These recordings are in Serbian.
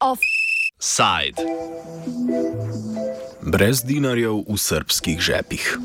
Offside. Brez dinarjev v srpskih žepih.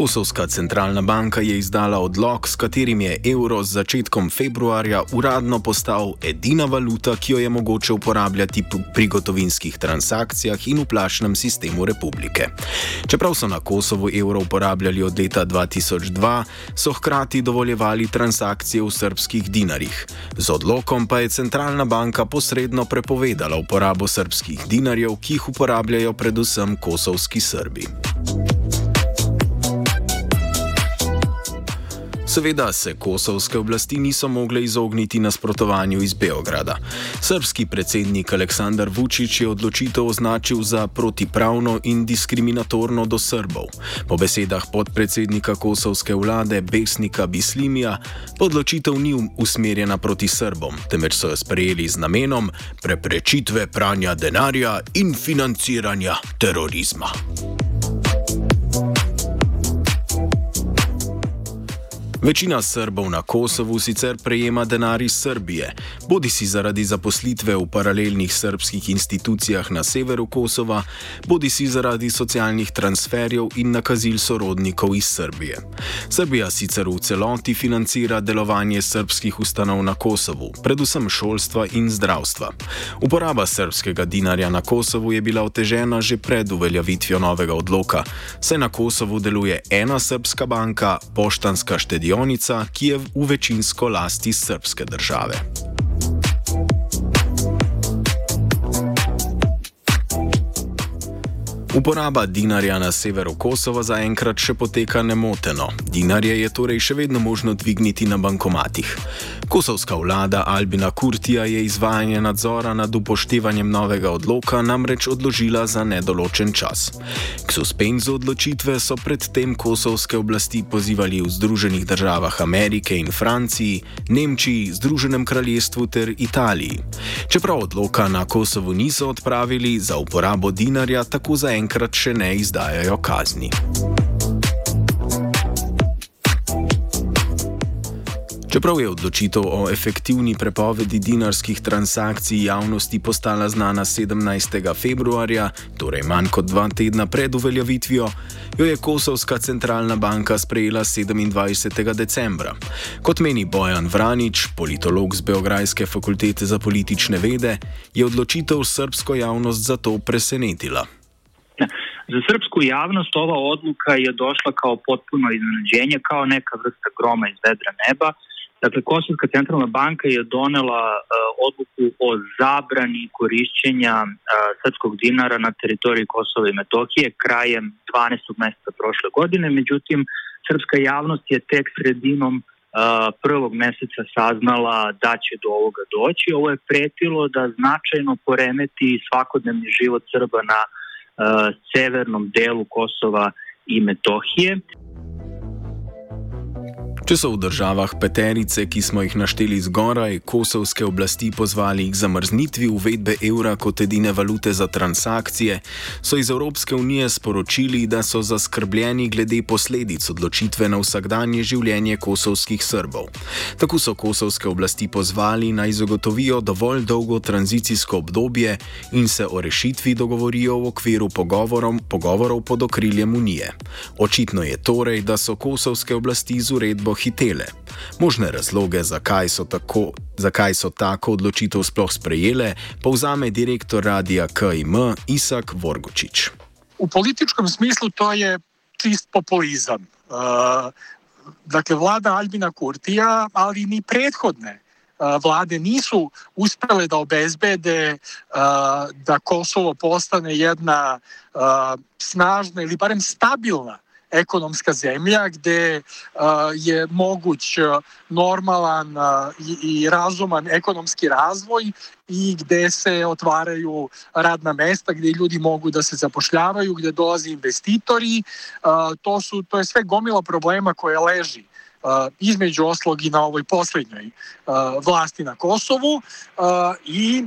Kosovska centralna banka je izdala odlog, s katerim je evro z začetkom februarja uradno postal edina valuta, ki jo je mogoče uporabljati pri gotovinskih transakcijah in v plačnem sistemu republike. Čeprav so na Kosovu evro uporabljali od leta 2002, so hkrati dovoljevali transakcije v srpskih dinarjih. Z odlokom pa je centralna banka posredno prepovedala uporabo srpskih dinarjev, ki jih uporabljajo predvsem kosovski Srbi. Seveda se kosovske oblasti niso mogle izogniti nasprotovanju iz Beograda. Srpski predsednik Aleksandar Vučić je odločitev označil za protipravno in diskriminatorno do Srbov. Po besedah podpredsednika kosovske vlade Besnika Bislimija, odločitev ni usmerjena proti Srbom, temveč so jo sprejeli z namenom preprečitve pranja denarja in financiranja terorizma. Večina Srbov na Kosovu sicer prejema denar iz Srbije, bodi si zaradi zaposlitve v paralelnih srpskih institucijah na severu Kosova, bodi si zaradi socialnih transferjev in nakazil sorodnikov iz Srbije. Srbija sicer v celoti financira delovanje srpskih ustanov na Kosovu, predvsem šolstva in zdravstva. Uporaba srpskega dinarja na Kosovu je bila otežena že pred uveljavitvijo novega odloka, saj na Kosovu deluje ena srpska banka, poštanska štedija avionica, ki je v večinsko lasti srpske države. Uporaba dinarja na severu Kosova zaenkrat še poteka nemoteno. Dinarje je torej še vedno možno dvigniti na bankomatih. Kosovska vlada Albina Kurtija je izvajanje nadzora nad upoštevanjem novega odloka namreč odložila za nedoločen čas. K suspenzu odločitve so predtem kosovske oblasti pozivali v Združenih državah Amerike in Franciji, Nemčiji, Združenem kraljestvu ter Italiji. Čeprav odloka na Kosovu niso odpravili, za uporabo dinarja tako zaenkrat še ne izdajajo kazni. Čeprav je odločitev o efektivni prepovedi dinarskih transakcij javnosti postala znana 17. februarja, torej manj kot dva tedna pred uveljavitvijo, jo je Kosovska centralna banka sprejela 27. decembra. Kot meni Bojan Vranič, politolog z Beograjske fakultete za politične vede, je odločitev srpsko javnost zato presenetila. Za srpsku javnost ova odluka je došla kao potpuno iznenađenje, kao neka vrsta groma iz vedra neba. Dakle, Kosovska centralna banka je donela uh, odluku o zabrani korišćenja uh, srpskog dinara na teritoriji Kosova i Metohije krajem 12. meseca prošle godine. Međutim, srpska javnost je tek sredinom uh, prvog meseca saznala da će do ovoga doći. Ovo je pretilo da značajno poremeti svakodnevni život Srba na severnom delu Kosova i Metohije. Če so v državah peterice, ki smo jih našteli zgoraj, kosovske oblasti pozvali k zamrznitvi uvedbe evra kot edine valute za transakcije, so iz Evropske unije sporočili, da so zaskrbljeni glede posledic odločitve na vsakdanje življenje kosovskih Srbov. Tako so kosovske oblasti pozvali naj zagotovijo dovolj dolgo tranzicijsko obdobje in se o rešitvi dogovorijo v okviru pogovorov pod okriljem unije. Očitno je torej, da so kosovske oblasti z uredbo hitele. Možne razloge, zakaj so, tako, zakaj so tako odločitev sploh sprejele, povzame direktor radia KIM Isak Vorgočič. V političkem smislu to je čist populizam. Uh, dakle, vlada Albina Kurtija, ali ni prethodne uh, vlade nisu uspele da obezbede uh, da Kosovo postane uh, snažna ili barem stabilna ekonomska zemlja gde je moguć normalan i razuman ekonomski razvoj i gde se otvaraju radna mesta, gde ljudi mogu da se zapošljavaju, gde dolaze investitori. To, su, to je sve gomila problema koje leži između oslog i na ovoj poslednjoj vlasti na Kosovu i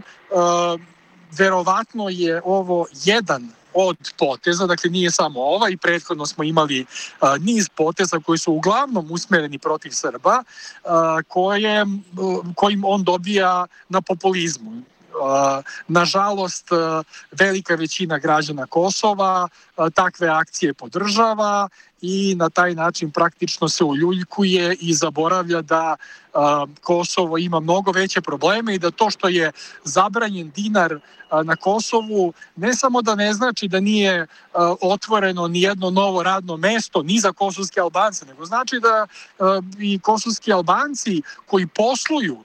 verovatno je ovo jedan od poteza, dakle nije samo ova i prethodno smo imali niz poteza koji su uglavnom usmereni protiv Srba, a, koje, kojim on dobija na populizmu. Nažalost, velika većina građana Kosova takve akcije podržava i na taj način praktično se uljuljkuje i zaboravlja da Kosovo ima mnogo veće probleme i da to što je zabranjen dinar na Kosovu ne samo da ne znači da nije otvoreno ni jedno novo radno mesto ni za kosovske Albance, nego znači da i kosovski Albanci koji posluju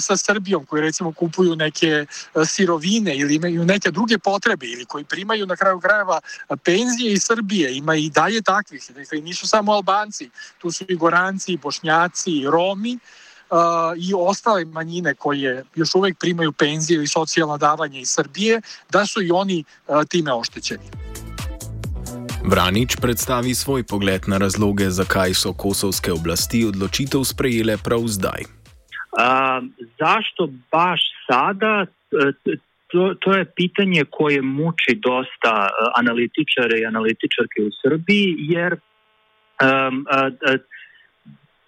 sa Srbijom, koji recimo kupuju neke sirovine ili imaju neke druge potrebe ili koji primaju na kraju krajeva penzije iz Srbije, ima i dalje takvih, dakle nisu samo Albanci, tu su i Goranci, i Bošnjaci, i Romi, i ostale manjine koje još uvek primaju penzije ili socijalna davanja iz Srbije, da su i oni time oštećeni. Vranič predstavi svoj pogled na razloge, zakaj so kosovske oblasti odločitev sprejele prav zdaj. A, zašto baš sada? E, to, to je pitanje koje muči dosta e, analitičara i analitičarke u Srbiji, jer um, a, a,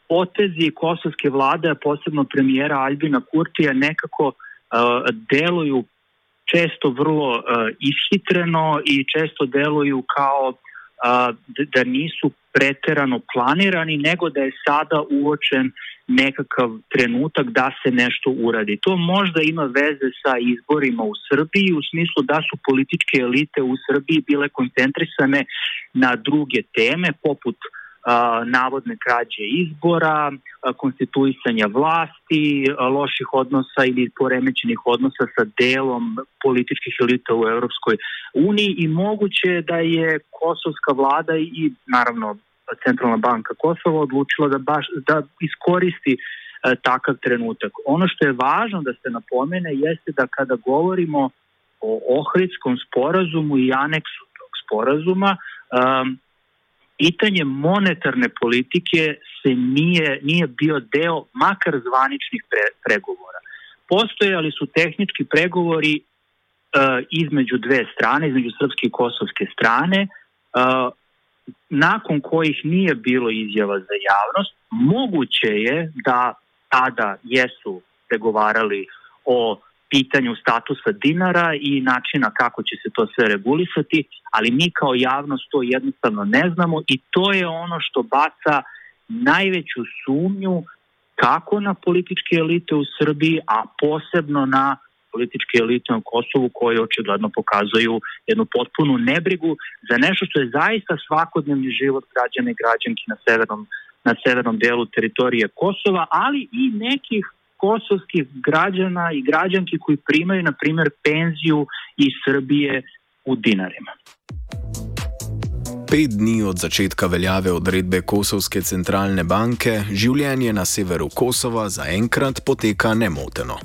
potezi kosovske vlade, posebno premijera Albina Kurtija, nekako a, deluju često vrlo a, ishitreno i često deluju kao a, da nisu preterano planirani, nego da je sada uočen nekakav trenutak da se nešto uradi. To možda ima veze sa izborima u Srbiji u smislu da su političke elite u Srbiji bile koncentrisane na druge teme poput a, navodne krađe izbora, konstituisanja vlasti, loših odnosa ili poremećenih odnosa sa delom političkih elita u Europskoj uniji i moguće da je kosovska vlada i naravno Centralna banka Kosova odlučila da, baš, da iskoristi takav trenutak. Ono što je važno da se napomene jeste da kada govorimo o Ohridskom sporazumu i aneksu tog sporazuma, um, pitanje monetarne politike se nije, nije bio deo makar zvaničnih pre, pregovora. Postojali su tehnički pregovori uh, između dve strane, između srpske i kosovske strane, uh, nakon kojih nije bilo izjava za javnost, moguće je da tada jesu pregovarali o pitanju statusa dinara i načina kako će se to sve regulisati, ali mi kao javnost to jednostavno ne znamo i to je ono što baca najveću sumnju kako na političke elite u Srbiji, a posebno na političke elite na Kosovu koje očigledno pokazuju jednu potpunu nebrigu za nešto što je zaista svakodnevni život građana i građanki na severnom, na severnom delu teritorije Kosova, ali i nekih kosovskih građana i građanki koji primaju, na primjer, penziju iz Srbije u dinarima. Pet dni od začetka veljave odredbe Kosovske centralne banke, življenje na severu Kosova zaenkrat poteka nemoteno.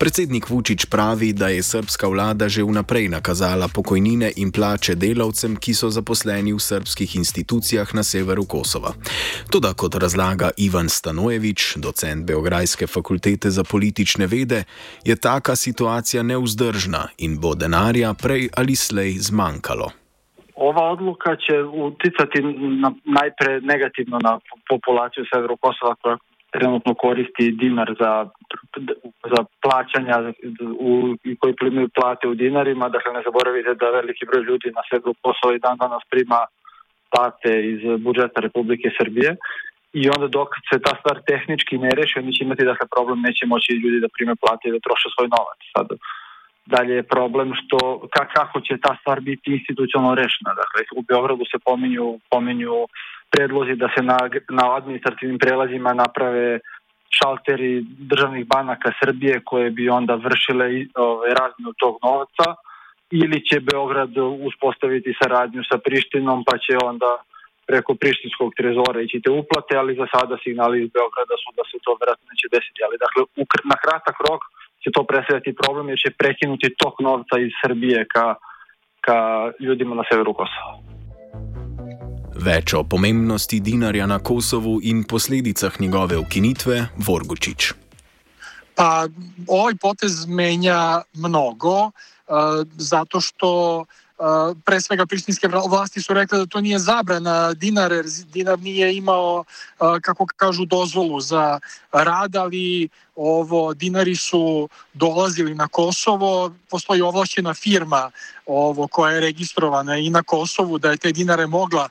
Predsednik Vučić pravi, da je srpska vlada že vnaprej nakazala pokojnine in plače delavcem, ki so zaposleni v srpskih institucijah na severu Kosova. Toda, kot razlaga Ivan Stanojevič, docent Beograjske fakultete za politične vede, je taka situacija neuzdržna in bo denarja prej ali slej zmanjkalo. Ova odluka će uticati na, najpre negativno na populaciju Severu Kosova koja trenutno koristi dinar za, za plaćanja u, koji primaju plate u dinarima. Dakle, ne zaboravite da veliki broj ljudi na severu Kosova i dan danas prima plate iz budžeta Republike Srbije. I onda dok se ta stvar tehnički ne reši, oni će imati dakle, problem, neće moći ljudi da prime plate i da troše svoj novac. Sad, Dalje je problem što kako će ta stvar biti institucionalno rešena. Dakle, u Beogradu se pominju, pominju predlozi da se na, na administrativnim prelazima naprave šalteri državnih banaka Srbije koje bi onda vršile ove, razmiju tog novca ili će Beograd uspostaviti saradnju sa Prištinom pa će onda preko Prištinskog trezora ići te uplate, ali za sada signali iz Beograda su da se to vjerojatno neće desiti. Ali dakle, na kratak rok će to predstavljati problem jer će prekinuti tok novca iz Srbije ka, ka ljudima na severu Kosova. Več o pomembnosti dinarja na Kosovu in posledicah njegove ukinitve, Vorgučič. Pa ovaj potez menja mnogo zato što pre svega prištinske vlasti su rekli da to nije zabrana dinar, jer dinar nije imao, kako kažu, dozvolu za rad, ali ovo, dinari su dolazili na Kosovo, postoji ovlašćena firma ovo, koja je registrovana i na Kosovu, da je te dinare mogla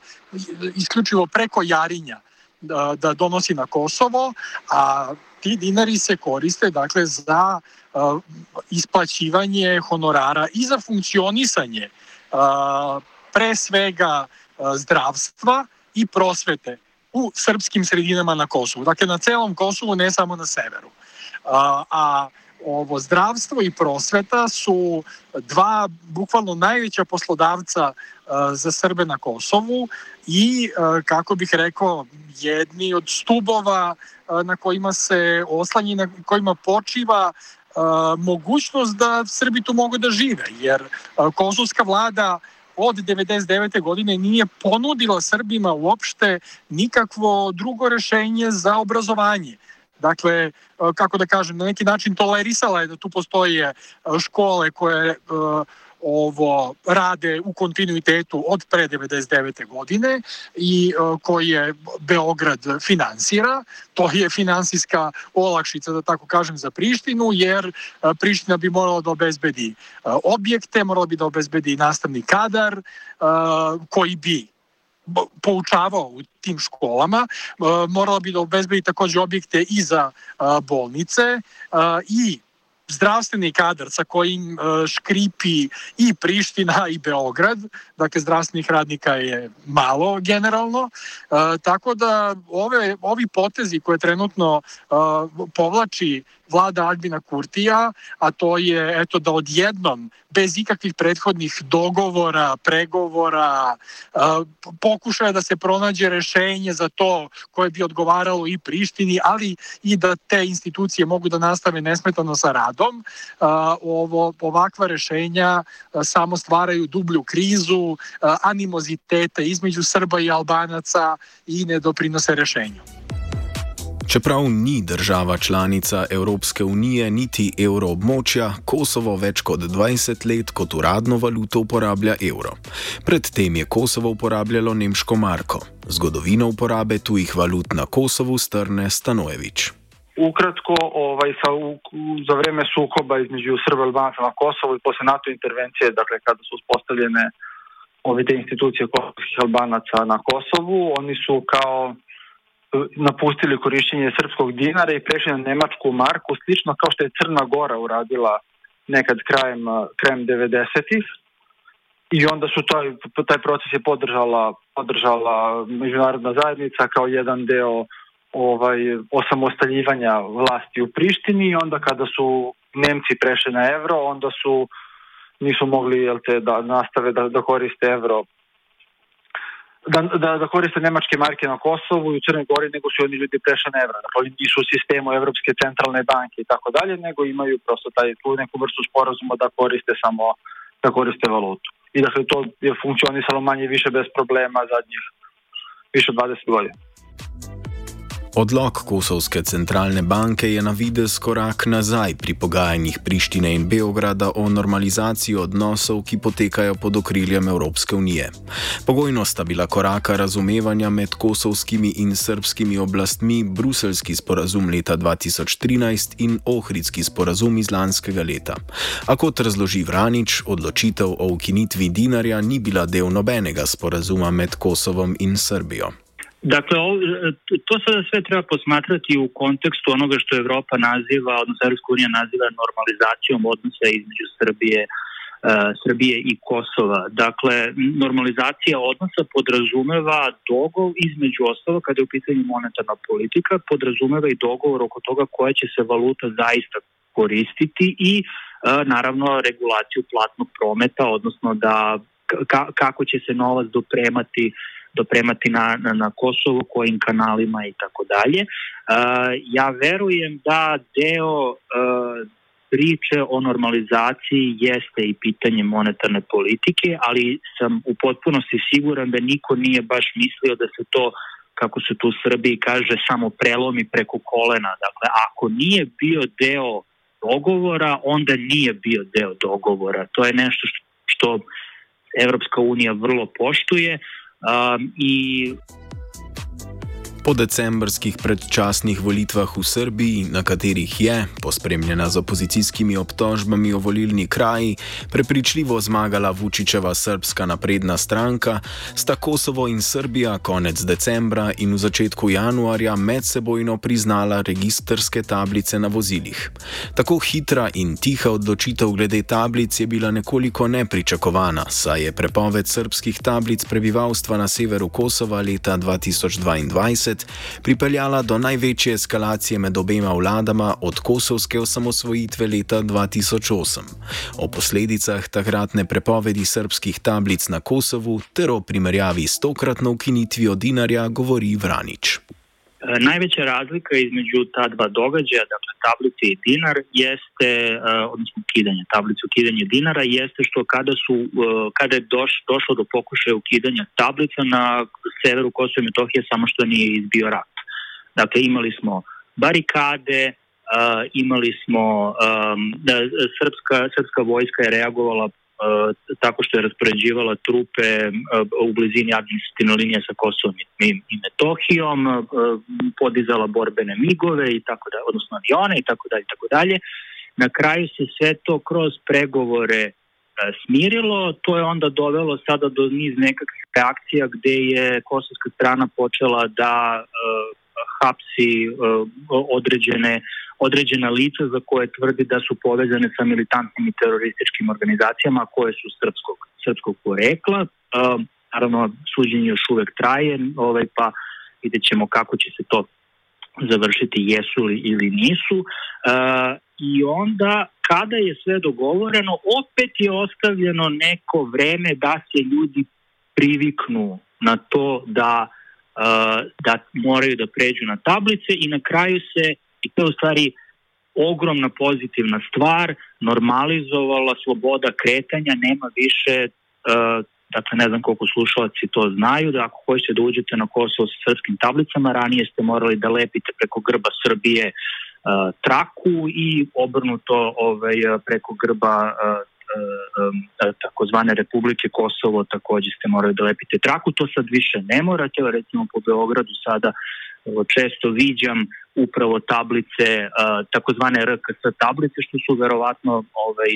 isključivo preko Jarinja da, da donosi na Kosovo, a ti dinari se koriste dakle za uh, isplaćivanje honorara i za funkcionisanje uh, pre svega zdravstva i prosvete u srpskim sredinama na Kosovu. Dakle, na celom Kosovu, ne samo na severu. A, a ovo zdravstvo i prosveta su dva bukvalno najveća poslodavca za Srbe na Kosovu i kako bih rekao jedni od stubova na kojima se oslanji, na kojima počiva mogućnost da Srbi tu mogu da žive, jer kosovska vlada od 99. godine nije ponudila Srbima uopšte nikakvo drugo rešenje za obrazovanje. Dakle, kako da kažem, na neki način tolerisala je da tu postoje škole koje ovo rade u kontinuitetu od pre 99. godine i uh, koje Beograd finansira. To je finansijska olakšica, da tako kažem, za Prištinu, jer uh, Priština bi morala da obezbedi uh, objekte, morala bi da obezbedi nastavni kadar koji bi poučavao u tim školama, morala bi da obezbedi takođe objekte i za bolnice i zdravstveni kadar sa kojim e, škripi i Priština i Beograd, dakle zdravstvenih radnika je malo generalno, e, tako da ove, ovi potezi koje trenutno e, povlači vlada Albina Kurtija, a to je eto da odjednom bez ikakvih prethodnih dogovora, pregovora, pokušaja da se pronađe rešenje za to koje bi odgovaralo i Prištini, ali i da te institucije mogu da nastave nesmetano sa radom. Ovo, ovakva rešenja samo stvaraju dublju krizu, animozitete između Srba i Albanaca i ne doprinose rešenju. Čeprav ni država članica Evropske unije niti evroobmočja, Kosovo več kot 20 let kot uradno valuto uporablja evro. Predtem je Kosovo uporabljalo nemško marko. Zgodovino uporabe tujih valut na Kosovu strne Stanojevič. Ukratko, ovaj, sa, u, za vreme sukoba između Srba i Albanaca na Kosovu i posle NATO intervencije, dakle kada su uspostavljene ove te institucije kosovskih Albanaca na Kosovu, oni su kao napustili korišćenje srpskog dinara i prešli na nemačku marku, slično kao što je Crna Gora uradila nekad krajem, krajem 90-ih. I onda su taj, taj proces je podržala, podržala međunarodna zajednica kao jedan deo ovaj, osamostaljivanja vlasti u Prištini i onda kada su Nemci prešli na evro, onda su nisu mogli jel te, da nastave da, da koriste evro da, da, da koriste nemačke marke na Kosovu i u Crnoj Gori, nego su oni ljudi prešli na evra. Dakle, oni nisu u sistemu Evropske centralne banke i tako dalje, nego imaju prosto taj, tu neku vrstu sporazuma da koriste samo da koriste valutu. I dakle, to je funkcionisalo manje više bez problema zadnjih više od 20 godina. Odlog Kosovske centralne banke je na vides korak nazaj pri pogajanjih Prištine in Beograda o normalizaciji odnosov, ki potekajo pod okriljem Evropske unije. Pogojno sta bila koraka razumevanja med kosovskimi in srpskimi oblastmi bruselski sporazum leta 2013 in ohridski sporazum iz lanskega leta. A kot razloži Vranič, odločitev o ukinitvi dinarja ni bila del nobenega sporazuma med Kosovom in Srbijo. Dakle, to sada sve treba posmatrati u kontekstu onoga što Evropa naziva, odnosno Evropska unija naziva normalizacijom odnosa između Srbije, uh, Srbije i Kosova. Dakle, normalizacija odnosa podrazumeva dogovor između ostalo kada je u pitanju monetarna politika, podrazumeva i dogovor oko toga koja će se valuta zaista koristiti i uh, naravno regulaciju platnog prometa, odnosno da kako će se novac dopremati uh, dopremati na, na, na Kosovo, kojim kanalima i tako dalje. Ja verujem da deo priče o normalizaciji jeste i pitanje monetarne politike, ali sam u potpunosti siguran da niko nije baš mislio da se to kako se tu u Srbiji kaže, samo prelomi preko kolena. Dakle, ako nije bio deo dogovora, onda nije bio deo dogovora. To je nešto što, što Evropska unija vrlo poštuje И Po decembrskih predčasnih volitvah v Srbiji, na katerih je, pospremljena z opozicijskimi obtožbami o volilni kraji, prepričljivo zmagala Vučičeva srpska napredna stranka, sta Kosovo in Srbija konec decembra in v začetku januarja medsebojno priznala registrske tablice na vozilih. Tako hitra in tiha odločitev glede tablic je bila nekoliko nepričakovana, saj je prepoved srpskih tablic prebivalstva na severu Kosova leta 2022 2020 pripeljala do največje eskalacije med obema vladama od kosovske osamosvojitve leta 2008. O posledicah takratne prepovedi srpskih tablic na Kosovu ter o primerjavi s tokratno ukinitvijo dinarja govori Vranič. E, najveća razlika između ta dva događaja, dakle tablice i dinar, jeste, e, odnosno ukidanje tablice, ukidanje dinara, jeste što kada, su, e, kada je doš, došlo do pokušaja ukidanja tablica na severu Kosova i Metohije, samo što nije izbio rat. Dakle, imali smo barikade, imali smo, srpska, srpska vojska je reagovala tako što je raspoređivala trupe u blizini administrativne linije sa Kosovom i Metohijom, podizala borbene migove i tako da, odnosno avione i tako dalje i tako dalje. Na kraju se sve to kroz pregovore smirilo, to je onda dovelo sada do niz nekakvih reakcija gde je kosovska strana počela da hapsi određene određena lica za koje tvrdi da su povezane sa militantnim i terorističkim organizacijama koje su srpskog, srpskog porekla. Uh, naravno, suđenje još uvek traje, ovaj, pa vidjet ćemo kako će se to završiti, jesu li ili nisu. Uh, I onda, kada je sve dogovoreno, opet je ostavljeno neko vreme da se ljudi priviknu na to da da moraju da pređu na tablice i na kraju se I to je u stvari ogromna pozitivna stvar, normalizovala sloboda kretanja, nema više, dakle ne znam koliko slušalci to znaju, da ako hoćete da uđete na Kosovo sa srpskim tablicama, ranije ste morali da lepite preko grba Srbije uh, traku i obrnuto ovaj, preko grba uh, takozvane Republike Kosovo takođe ste morali da lepite traku, to sad više ne morate, recimo po Beogradu sada često viđam upravo tablice, takozvane RKS tablice, što su verovatno ovaj,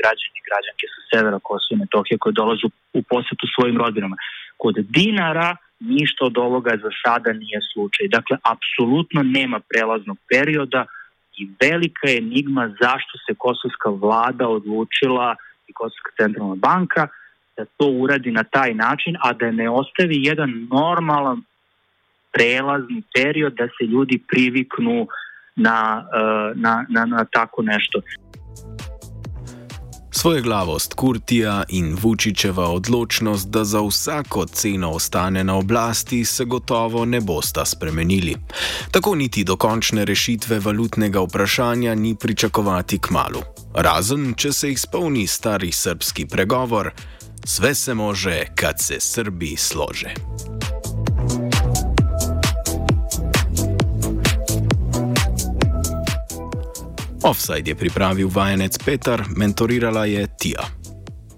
građani i građanke sa severa Kosova i Metohije koje dolazu u posetu svojim rodinama. Kod dinara ništa od ovoga za sada nije slučaj. Dakle, apsolutno nema prelaznog perioda i velika je enigma zašto se kosovska vlada odlučila i Kosovska centralna banka da to uradi na taj način, a da ne ostavi jedan normalan prelazni period da se ljudi priviknu na, e, na, na, na tako nešto. Svoje glavost Kurtija in Vučičeva odločnost, da za vsako ceno ostane na oblasti, se gotovo ne bosta spremenili. Tako niti dokončne rešitve valutnega vprašanja ni pričakovati k malu. Razen, če se izpolni stari srpski pregovor: Sve se može, kad se Srbi slože. Offside je pripravil vajenec Petar, mentorirala je Tija.